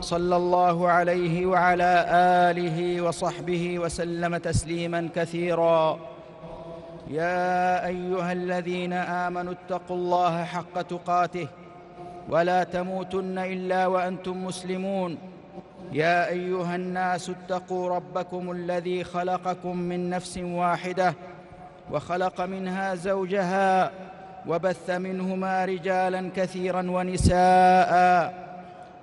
صلى الله عليه وعلى آله وصحبه وسلم تسليما كثيرا. يا أيها الذين آمنوا اتقوا الله حق تقاته ولا تموتن إلا وأنتم مسلمون. يا أيها الناس اتقوا ربكم الذي خلقكم من نفس واحدة وخلق منها زوجها وبث منهما رجالا كثيرا ونساء.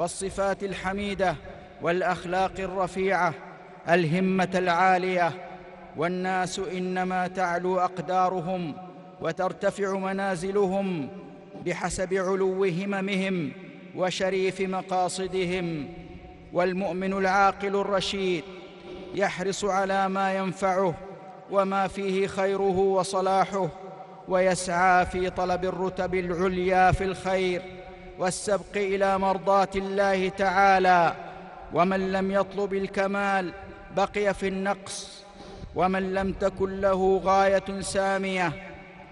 والصفات الحميدة والأخلاق الرفيعة الهمة العالية. والناس إنما تعلو أقدارهم وترتفع منازلهم بحسب علو هممهم وشريف مقاصدهم. والمؤمن العاقل الرشيد يحرص على ما ينفعه وما فيه خيره وصلاحه ويسعى في طلب الرتب العليا في الخير. والسبق إلى مرضاة الله تعالى ومن لم يطلب الكمال بقي في النقص ومن لم تكن له غاية سامية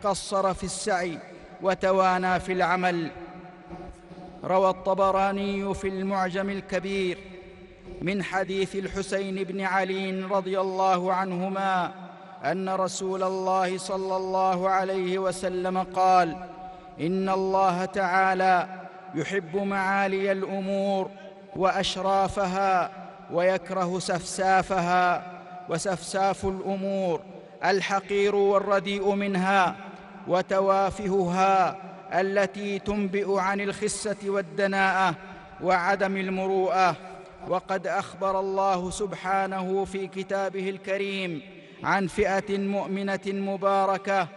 قصر في السعي وتوانى في العمل. روى الطبراني في المعجم الكبير من حديث الحسين بن علي رضي الله عنهما أن رسول الله صلى الله عليه وسلم قال إن الله تعالى يحب معالي الأمور وأشرافها ويكره سفسافها وسفساف الأمور الحقير والرديء منها وتوافهها التي تنبئ عن الخسة والدناءة وعدم المروءة. وقد أخبر الله سبحانه في كتابه الكريم عن فئة مؤمنة مباركة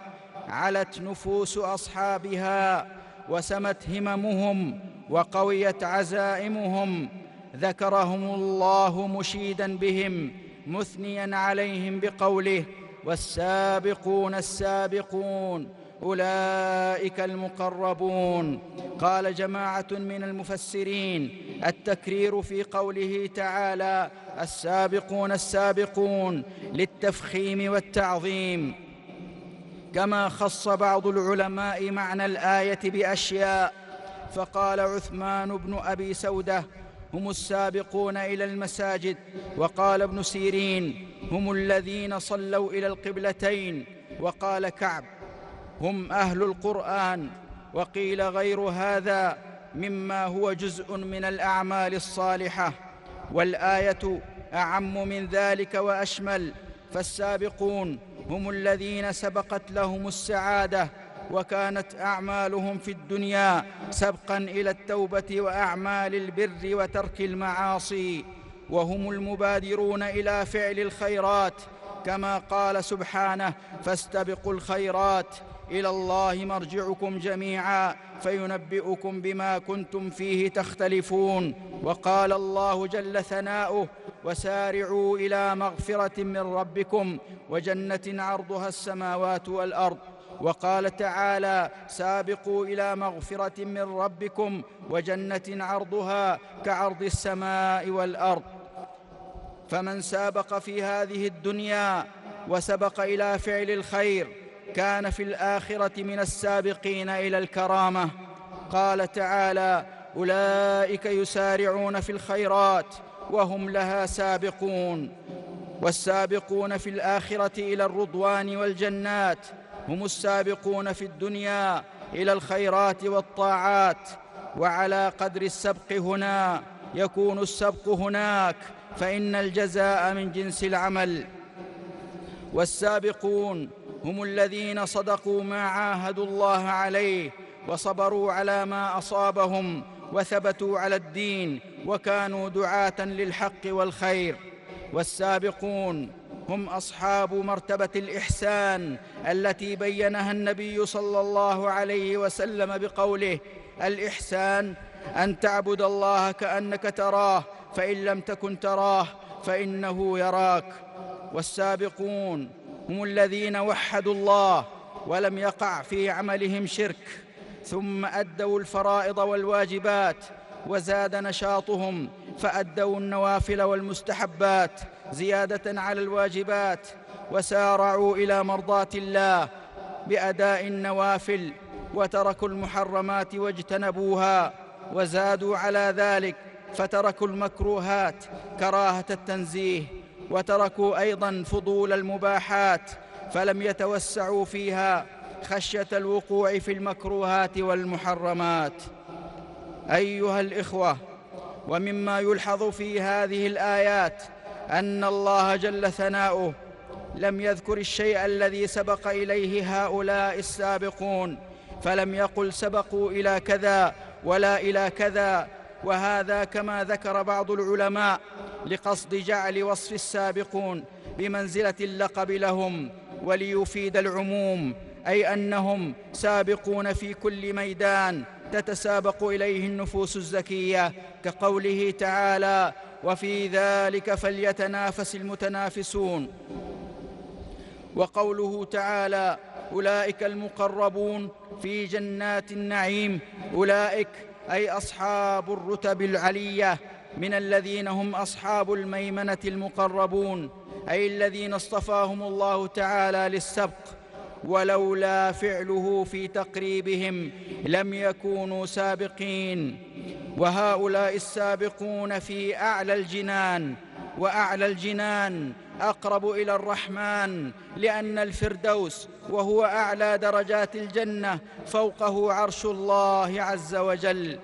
علت نفوس أصحابها وسمت هممهم وقويت عزائمهم. ذكرهم الله مشيدا بهم مثنيا عليهم بقوله والسابقون السابقون أولئك المقربون. قال جماعة من المفسرين التكرير في قوله تعالى السابقون السابقون للتفخيم والتعظيم. كما خص بعض العلماء معنى الآية بأشياء. فقال عثمان بن أبي سودة هم السابقون إلى المساجد. وقال ابن سيرين هم الذين صلوا إلى القبلتين. وقال كعب هم أهل القرآن. وقيل غير هذا مما هو جزء من الأعمال الصالحة. والآية أعم من ذلك وأشمل فالسابقون هم الذين سبقت لهم السعادة وكانت أعمالهم في الدنيا سبقا إلى التوبة وأعمال البر وترك المعاصي. وهم المبادرون إلى فعل الخيرات. كما قال سبحانه فاستبقوا الخيرات إلى الله مرجعكم جميعا فينبئكم بما كنتم فيه تختلفون. وقال الله جل ثناؤه وسارعوا إلى مغفرة من ربكم وجنة عرضها السماوات والأرض. وقال تعالى سابقوا إلى مغفرة من ربكم وجنة عرضها كعرض السماء والأرض. فمن سابق في هذه الدنيا وسبق إلى فعل الخير كان في الآخرة من السابقين إلى الكرامة. قال تعالى أولئك يسارعون في الخيرات وهم لها سابقون والسابقون في الآخرة إلى الرضوان والجنات هم السابقون في الدنيا إلى الخيرات والطاعات وعلى قدر السبق هنا يكون السبق هناك فإن الجزاء من جنس العمل. والسابقون هم الذين صدقوا ما عاهدوا الله عليه وصبروا على ما أصابهم وثبتوا على الدين وكانوا دعاة للحق والخير والسابقون هم أصحاب مرتبة الإحسان التي بينها النبي صلى الله عليه وسلم بقوله الإحسان أن تعبد الله كأنك تراه فإن لم تكن تراه فإنه يراك. والسابقون هم الذين وحدوا الله ولم يقع في عملهم شرك ثم أدوا الفرائض والواجبات وزاد نشاطهم فأدوا النوافل والمستحبات زيادة على الواجبات وسارعوا إلى مرضاة الله بأداء النوافل وتركوا المحرمات واجتنبوها وزادوا على ذلك فتركوا المكروهات كراهة التنزيه وتركوا أيضا فضول المباحات فلم يتوسعوا فيها خشية الوقوع في المكروهات والمحرمات. أيها الإخوة ومما يلحظ في هذه الآيات أن الله جل ثناؤه لم يذكر الشيء الذي سبق إليه هؤلاء السابقون فلم يقل سبقوا إلى كذا ولا إلى كذا وهذا كما ذكر بعض العلماء لقصد جعل وصف السابقون بمنزلة اللقب لهم وليفيد العموم أي أنهم سابقون في كل ميدان تتسابق إليه النفوس الزكية كقوله تعالى وفي ذلك فليتنافس المتنافسون وقوله تعالى أولئك المقربون في جنات النعيم أولئك أي أصحاب الرتب العلية من الذين هم أصحاب الميمنة المقربون أي الذين اصطفاهم الله تعالى للسبق ولولا فعله في تقريبهم لم يكونوا سابقين. وهؤلاء السابقون في أعلى الجنان وأعلى الجنان أقرب إلى الرحمن لأن الفردوس وهو أعلى درجات الجنة فوقه عرش الله عز وجل.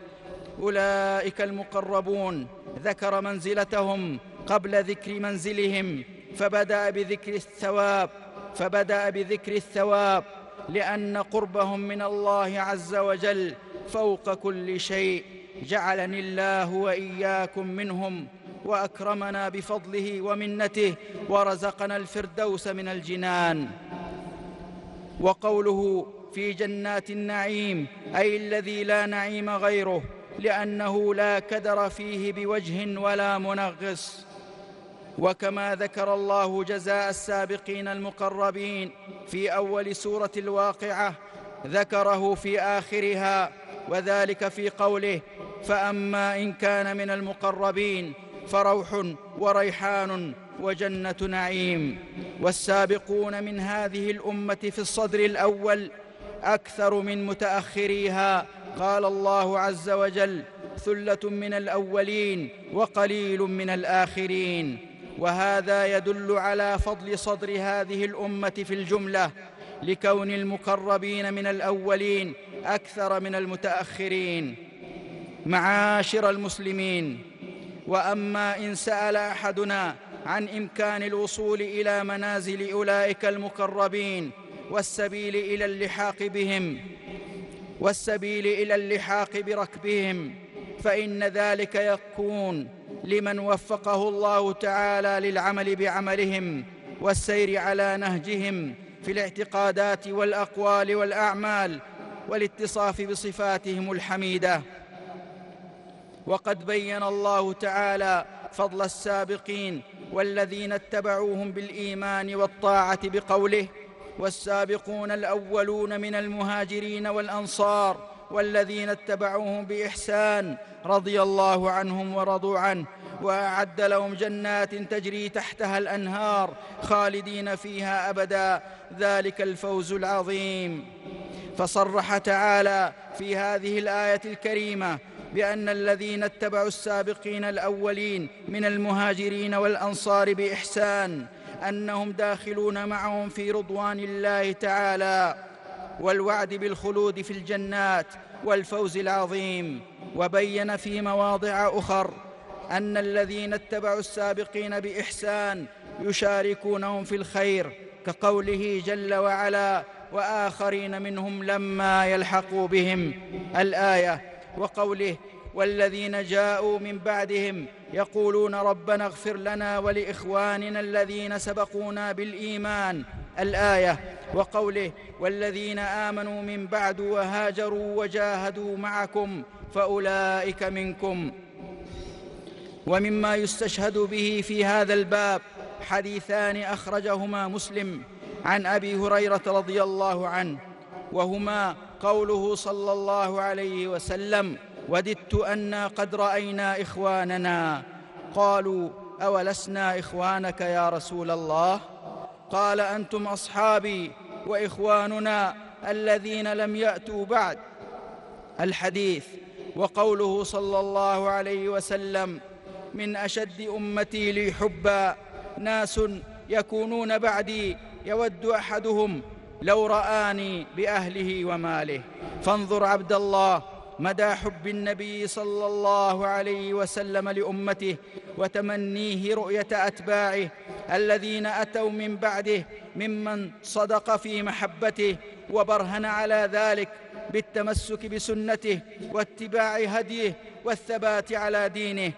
أولئك المقربون ذكر منزلتهم قبل ذكر منزلهم فبدأ بذكر الثواب. فبدأ بذكر الثواب لأن قربهم من الله عز وجل فوق كل شيء. جعلني الله وإياكم منهم وأكرمنا بفضله ومنته ورزقنا الفردوس من الجنان. وقوله في جنات النعيم أي الذي لا نعيم غيره لأنه لا كدر فيه بوجه ولا منغص. وكما ذكر الله جزاء السابقين المقربين في أول سورة الواقعة ذكره في آخرها وذلك في قوله فأما إن كان من المقربين فروح وريحان وجنة نعيم. والسابقون من هذه الأمة في الصدر الأول أكثر من متأخريها قال الله عز وجل ثلة من الأولين وقليل من الآخرين. وهذا يدل على فضل صدر هذه الأمة في الجملة لكون المقربين من الأولين أكثر من المتأخرين. معاشر المسلمين وأما إن سأل أحدنا عن إمكان الوصول إلى منازل أولئك المقربين والسبيل إلى اللحاق بهم والسبيل إلى اللحاق بركبهم فإن ذلك يكون لمن وفقه الله تعالى للعمل بعملهم والسير على نهجهم في الاعتقادات والأقوال والأعمال والاتصاف بصفاتهم الحميدة. وقد بين الله تعالى فضل السابقين والذين اتبعوهم بالإيمان والطاعة بقوله والسابقون الأولون من المهاجرين والأنصار والذين اتبعوهم بإحسان رضي الله عنهم ورضوا عنه وأعد لهم جنات تجري تحتها الأنهار خالدين فيها أبدا. ذلك الفوز العظيم. فصرح تعالى في هذه الآية الكريمة بأن الذين اتبعوا السابقين الأولين من المهاجرين والأنصار بإحسان أنهم داخلون معهم في رضوان الله تعالى. والوعد بالخلود في الجنات والفوز العظيم. وبين في مواضع أخر أن الذين اتبعوا السابقين بإحسان يشاركونهم في الخير كقوله جل وعلا وآخرين منهم لما يلحقوا بهم. الآية وقوله والذين جاءوا من بعدهم يقولون ربنا اغفر لنا ولإخواننا الذين سبقونا بالإيمان. الآية وقوله والذين آمنوا من بعد وهاجروا وجاهدوا معكم فأولئك منكم. ومما يستشهد به في هذا الباب حديثان أخرجهما مسلم عن أبي هريرة رضي الله عنه وهما قوله صلى الله عليه وسلم وددت أنا قد رأينا إخواننا. قالوا أولسنا إخوانك يا رسول الله؟ قال أنتم أصحابي وإخواننا الذين لم يأتوا بعد الحديث وقوله صلى الله عليه وسلم من أشد أمتي لي حبا ناس يكونون بعدي يود أحدهم لو رآني بأهله وماله. فانظر عبد الله مدى حب النبي صلى الله عليه وسلم لأمته وتمنيه رؤية أتباعه الذين أتوا من بعده ممن صدق في محبته وبرهن على ذلك بالتمسك بسنته واتباع هديه والثبات على دينه.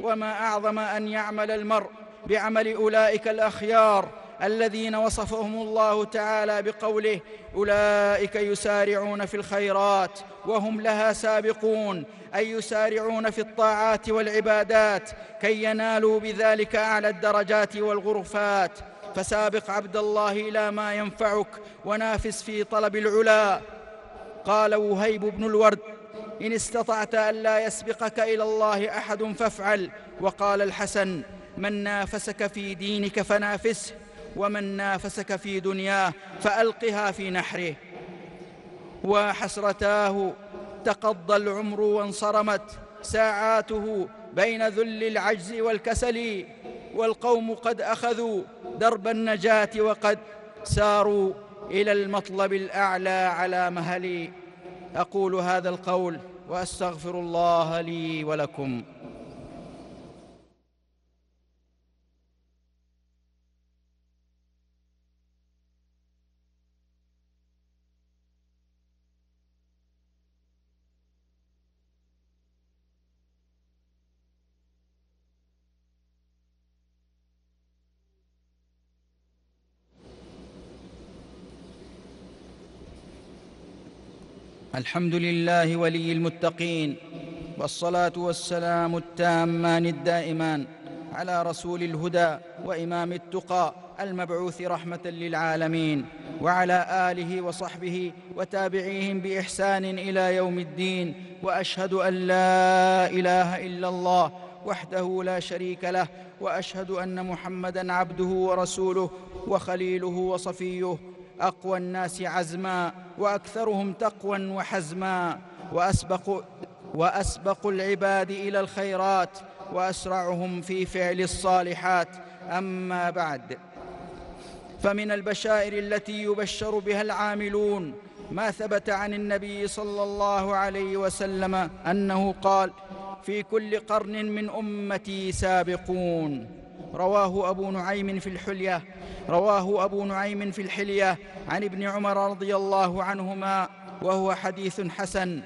وما أعظم أن يعمل المرء بعمل أولئك الأخيار الذين وصفهم الله تعالى بقوله أولئك يسارعون في الخيرات وهم لها سابقون أي يسارعون في الطاعات والعبادات كي ينالوا بذلك أعلى الدرجات والغرفات. فسابق عبد الله إلى ما ينفعك ونافس في طلب العلا. قال وهيب بن الورد إن استطعت ألا يسبقك إلى الله أحد فافعل. وقال الحسن من نافسك في دينك فنافسه. ومن نافسك في دنياه فألقها في نحره. وحسرتاه تقضى العمر وانصرمت ساعاته بين ذل العجز والكسل والقوم قد أخذوا درب النجاة وقد ساروا إلى المطلب الأعلى على مهلي. أقول هذا القول وأستغفر الله لي ولكم. الحمد لله ولي المتقين والصلاة والسلام التامان الدائمان على رسول الهدى وإمام التقى المبعوث رحمة للعالمين وعلى آله وصحبه وتابعيهم بإحسان إلى يوم الدين وأشهد أن لا إله إلا الله وحده لا شريك له وأشهد أن محمدا عبده ورسوله وخليله وصفيه أقوى الناس عزما وأكثرهم تقوى وحزما وأسبق وأسبق العباد إلى الخيرات وأسرعهم في فعل الصالحات. أما بعد فمن البشائر التي يبشر بها العاملون ما ثبت عن النبي صلى الله عليه وسلم أنه قال في كل قرن من أمتي سابقون. رواه أبو نعيم في الحلية رواه أبو نعيم في الحلية عن ابن عمر رضي الله عنهما وهو حديث حسن.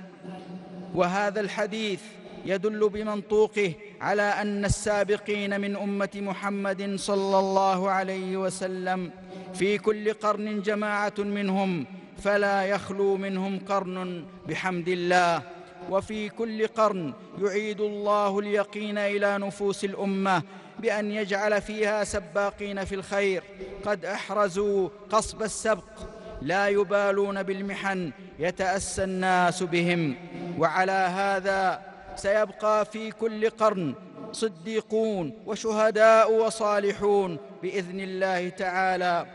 وهذا الحديث يدل بمنطوقه على أن السابقين من أمة محمد صلى الله عليه وسلم في كل قرن جماعة منهم فلا يخلو منهم قرن بحمد الله. وفي كل قرن يعيد الله اليقين إلى نفوس الأمة بأن يجعل فيها سباقين في الخير. قد أحرزوا قصب السبق. لا يبالون بالمحن يتأسى الناس بهم. وعلى هذا سيبقى في كل قرن صديقون وشهداء وصالحون بإذن الله تعالى.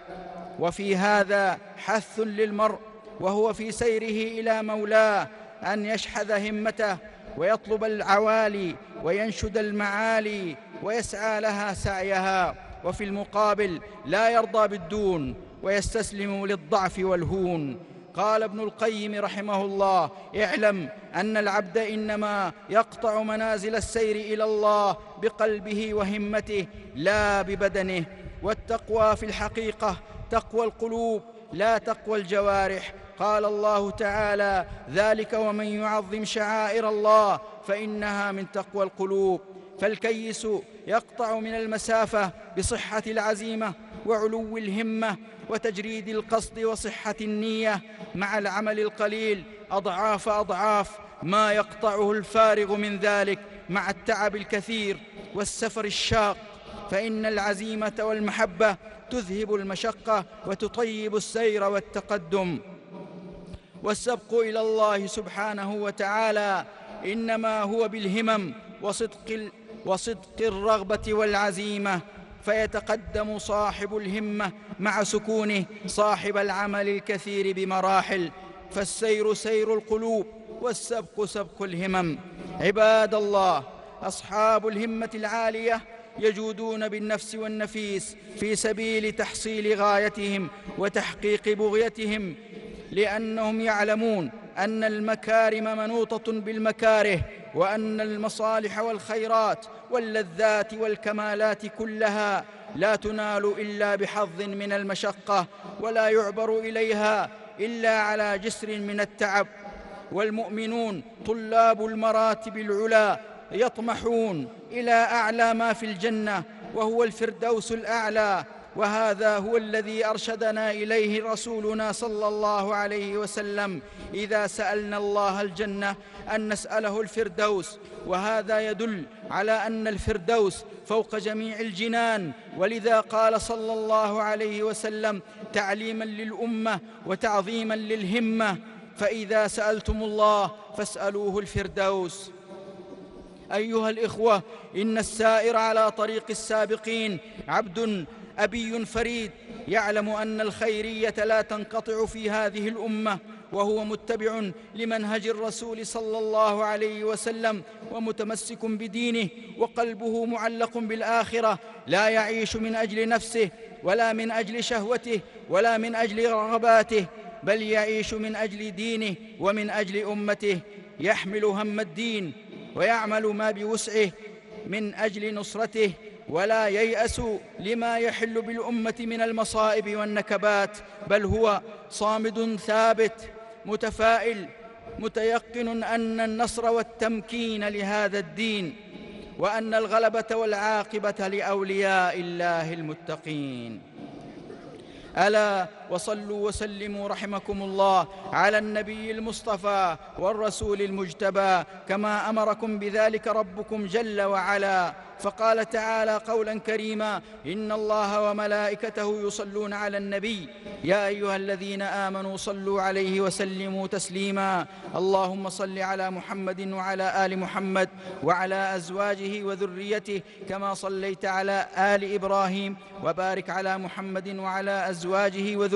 وفي هذا حث للمرء وهو في سيره إلى مولاه أن يشحذ همته ويطلب العوالي وينشد المعالي ويسعى لها سعيها وفي المقابل لا يرضى بالدون ويستسلم للضعف والهون. قال ابن القيم رحمه الله اعلم أن العبد إنما يقطع منازل السير إلى الله بقلبه وهمته لا ببدنه. والتقوى في الحقيقة تقوى القلوب لا تقوى الجوارح. قال الله تعالى ذلك ومن يعظم شعائر الله فإنها من تقوى القلوب. فالكيس يقطع من المسافة بصحة العزيمة وعلو الهمة وتجريد القصد وصحة النية. مع العمل القليل أضعاف أضعاف ما يقطعه الفارغ من ذلك. مع التعب الكثير والسفر الشاق فإن العزيمة والمحبة تذهب المشقة وتطيب السير والتقدم. والسبق إلى الله سبحانه وتعالى إنما هو بالهمم وصدق وصدق الرغبة والعزيمة فيتقدم صاحب الهمة مع سكونه صاحب العمل الكثير بمراحل فالسير سير القلوب والسبق سبق الهمم. عباد الله أصحاب الهمة العالية يجودون بالنفس والنفيس في سبيل تحصيل غايتهم وتحقيق بغيتهم لأنهم يعلمون أن المكارم منوطة بالمكاره وأن المصالح والخيرات واللذات والكمالات كلها لا تنال إلا بحظ من المشقة ولا يعبر إليها إلا على جسر من التعب. والمؤمنون طلاب المراتب العلى يطمحون إلى أعلى ما في الجنة وهو الفردوس الأعلى وهذا هو الذي أرشدنا إليه رسولنا صلى الله عليه وسلم إذا سألنا الله الجنة أن نسأله الفردوس. وهذا يدل على أن الفردوس فوق جميع الجنان. ولذا قال صلى الله عليه وسلم تعليما للأمة وتعظيما للهمة. فإذا سألتم الله فاسألوه الفردوس. أيها الإخوة إن السائر على طريق السابقين عبد أبي فريد يعلم أن الخيرية لا تنقطع في هذه الأمة وهو متبع لمنهج الرسول صلى الله عليه وسلم ومتمسك بدينه وقلبه معلق بالآخرة لا يعيش من أجل نفسه ولا من أجل شهوته ولا من أجل رغباته بل يعيش من أجل دينه ومن أجل أمته. يحمل هم الدين ويعمل ما بوسعه من أجل نصرته ولا ييأس لما يحل بالأمة من المصائب والنكبات بل هو صامد ثابت متفائل متيقن أن النصر والتمكين لهذا الدين وأن الغلبة والعاقبة لأولياء الله المتقين. ألا وصلوا وسلموا رحمكم الله على النبي المصطفى والرسول المجتبى كما أمركم بذلك ربكم جل وعلا. فقال تعالى قولا كريما إن الله وملائكته يصلون على النبي. يا أيها الذين آمنوا صلوا عليه وسلموا تسليما. اللهم صل على محمد وعلى آل محمد وعلى أزواجه وذريته كما صليت على آل إبراهيم وبارك على محمد وعلى أزواجه وذريته.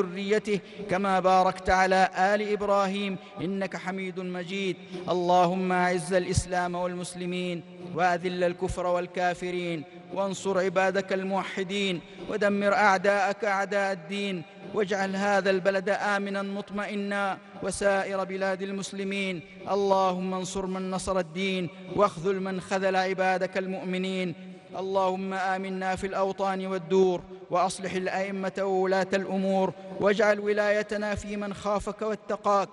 كما باركت على آل إبراهيم إنك حميد مجيد. اللهم أعز الإسلام والمسلمين وأذل الكفر والكافرين وانصر عبادك الموحدين ودمر أعداءك أعداء الدين واجعل هذا البلد آمنا مطمئنا وسائر بلاد المسلمين. اللهم انصر من نصر الدين واخذل من خذل عبادك المؤمنين. اللهم آمنا في الأوطان والدور وأصلح الأئمة وولاة الأمور واجعل ولايتنا في من خافك واتقاك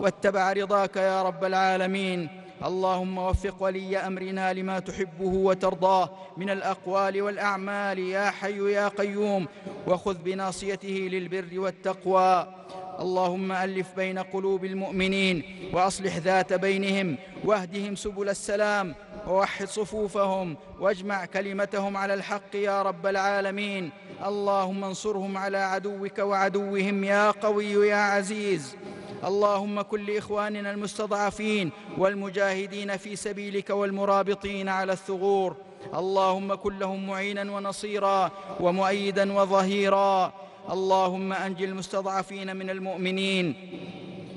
واتبع رضاك يا رب العالمين. اللهم وفق ولي أمرنا لما تحبه وترضاه من الأقوال والأعمال يا حي يا قيوم وخذ بناصيته للبر والتقوى. اللهم ألف بين قلوب المؤمنين وأصلح ذات بينهم واهدهم سبل السلام ووحد صفوفهم واجمع كلمتهم على الحق يا رب العالمين. اللهم انصرهم على عدوك وعدوهم يا قوي يا عزيز. اللهم كن لإخواننا المستضعفين والمجاهدين في سبيلك والمرابطين على الثغور. اللهم كن لهم معينا ونصيرا ومؤيدا وظهيرا. اللهم انج المستضعفين من المؤمنين.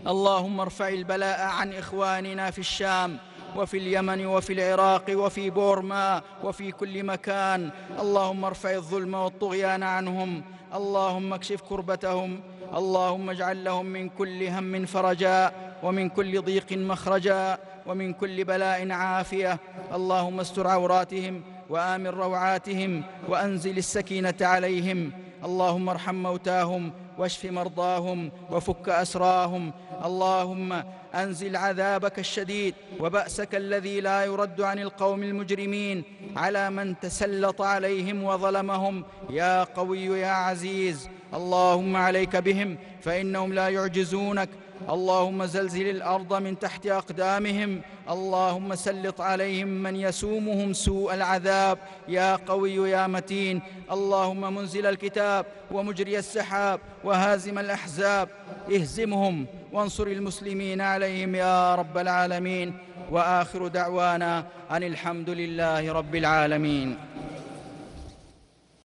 اللهم ارفع البلاء عن إخواننا في الشام وفي اليمن وفي العراق وفي بورما وفي كل مكان. اللهم ارفع الظلم والطغيان عنهم. اللهم اكشف كربتهم. اللهم اجعل لهم من كل هم فرجا ومن كل ضيق مخرجا ومن كل بلاء عافية. اللهم استر عوراتهم وآمن روعاتهم وأنزل السكينة عليهم. اللهم ارحم موتاهم واشف مرضاهم وفك أسراهم. اللهم أنزل عذابك الشديد وبأسك الذي لا يرد عن القوم المجرمين على من تسلط عليهم وظلمهم. يا قوي يا عزيز اللهم عليك بهم فإنهم لا يعجزونك. اللهم زلزل الأرض من تحت أقدامهم. اللهم سلط عليهم من يسومهم سوء العذاب. يا قوي يا متين. اللهم منزل الكتاب ومجري السحاب وهازم الأحزاب. اهزمهم وانصر المسلمين عليهم يا رب العالمين. وآخر دعوانا أن الحمد لله رب العالمين.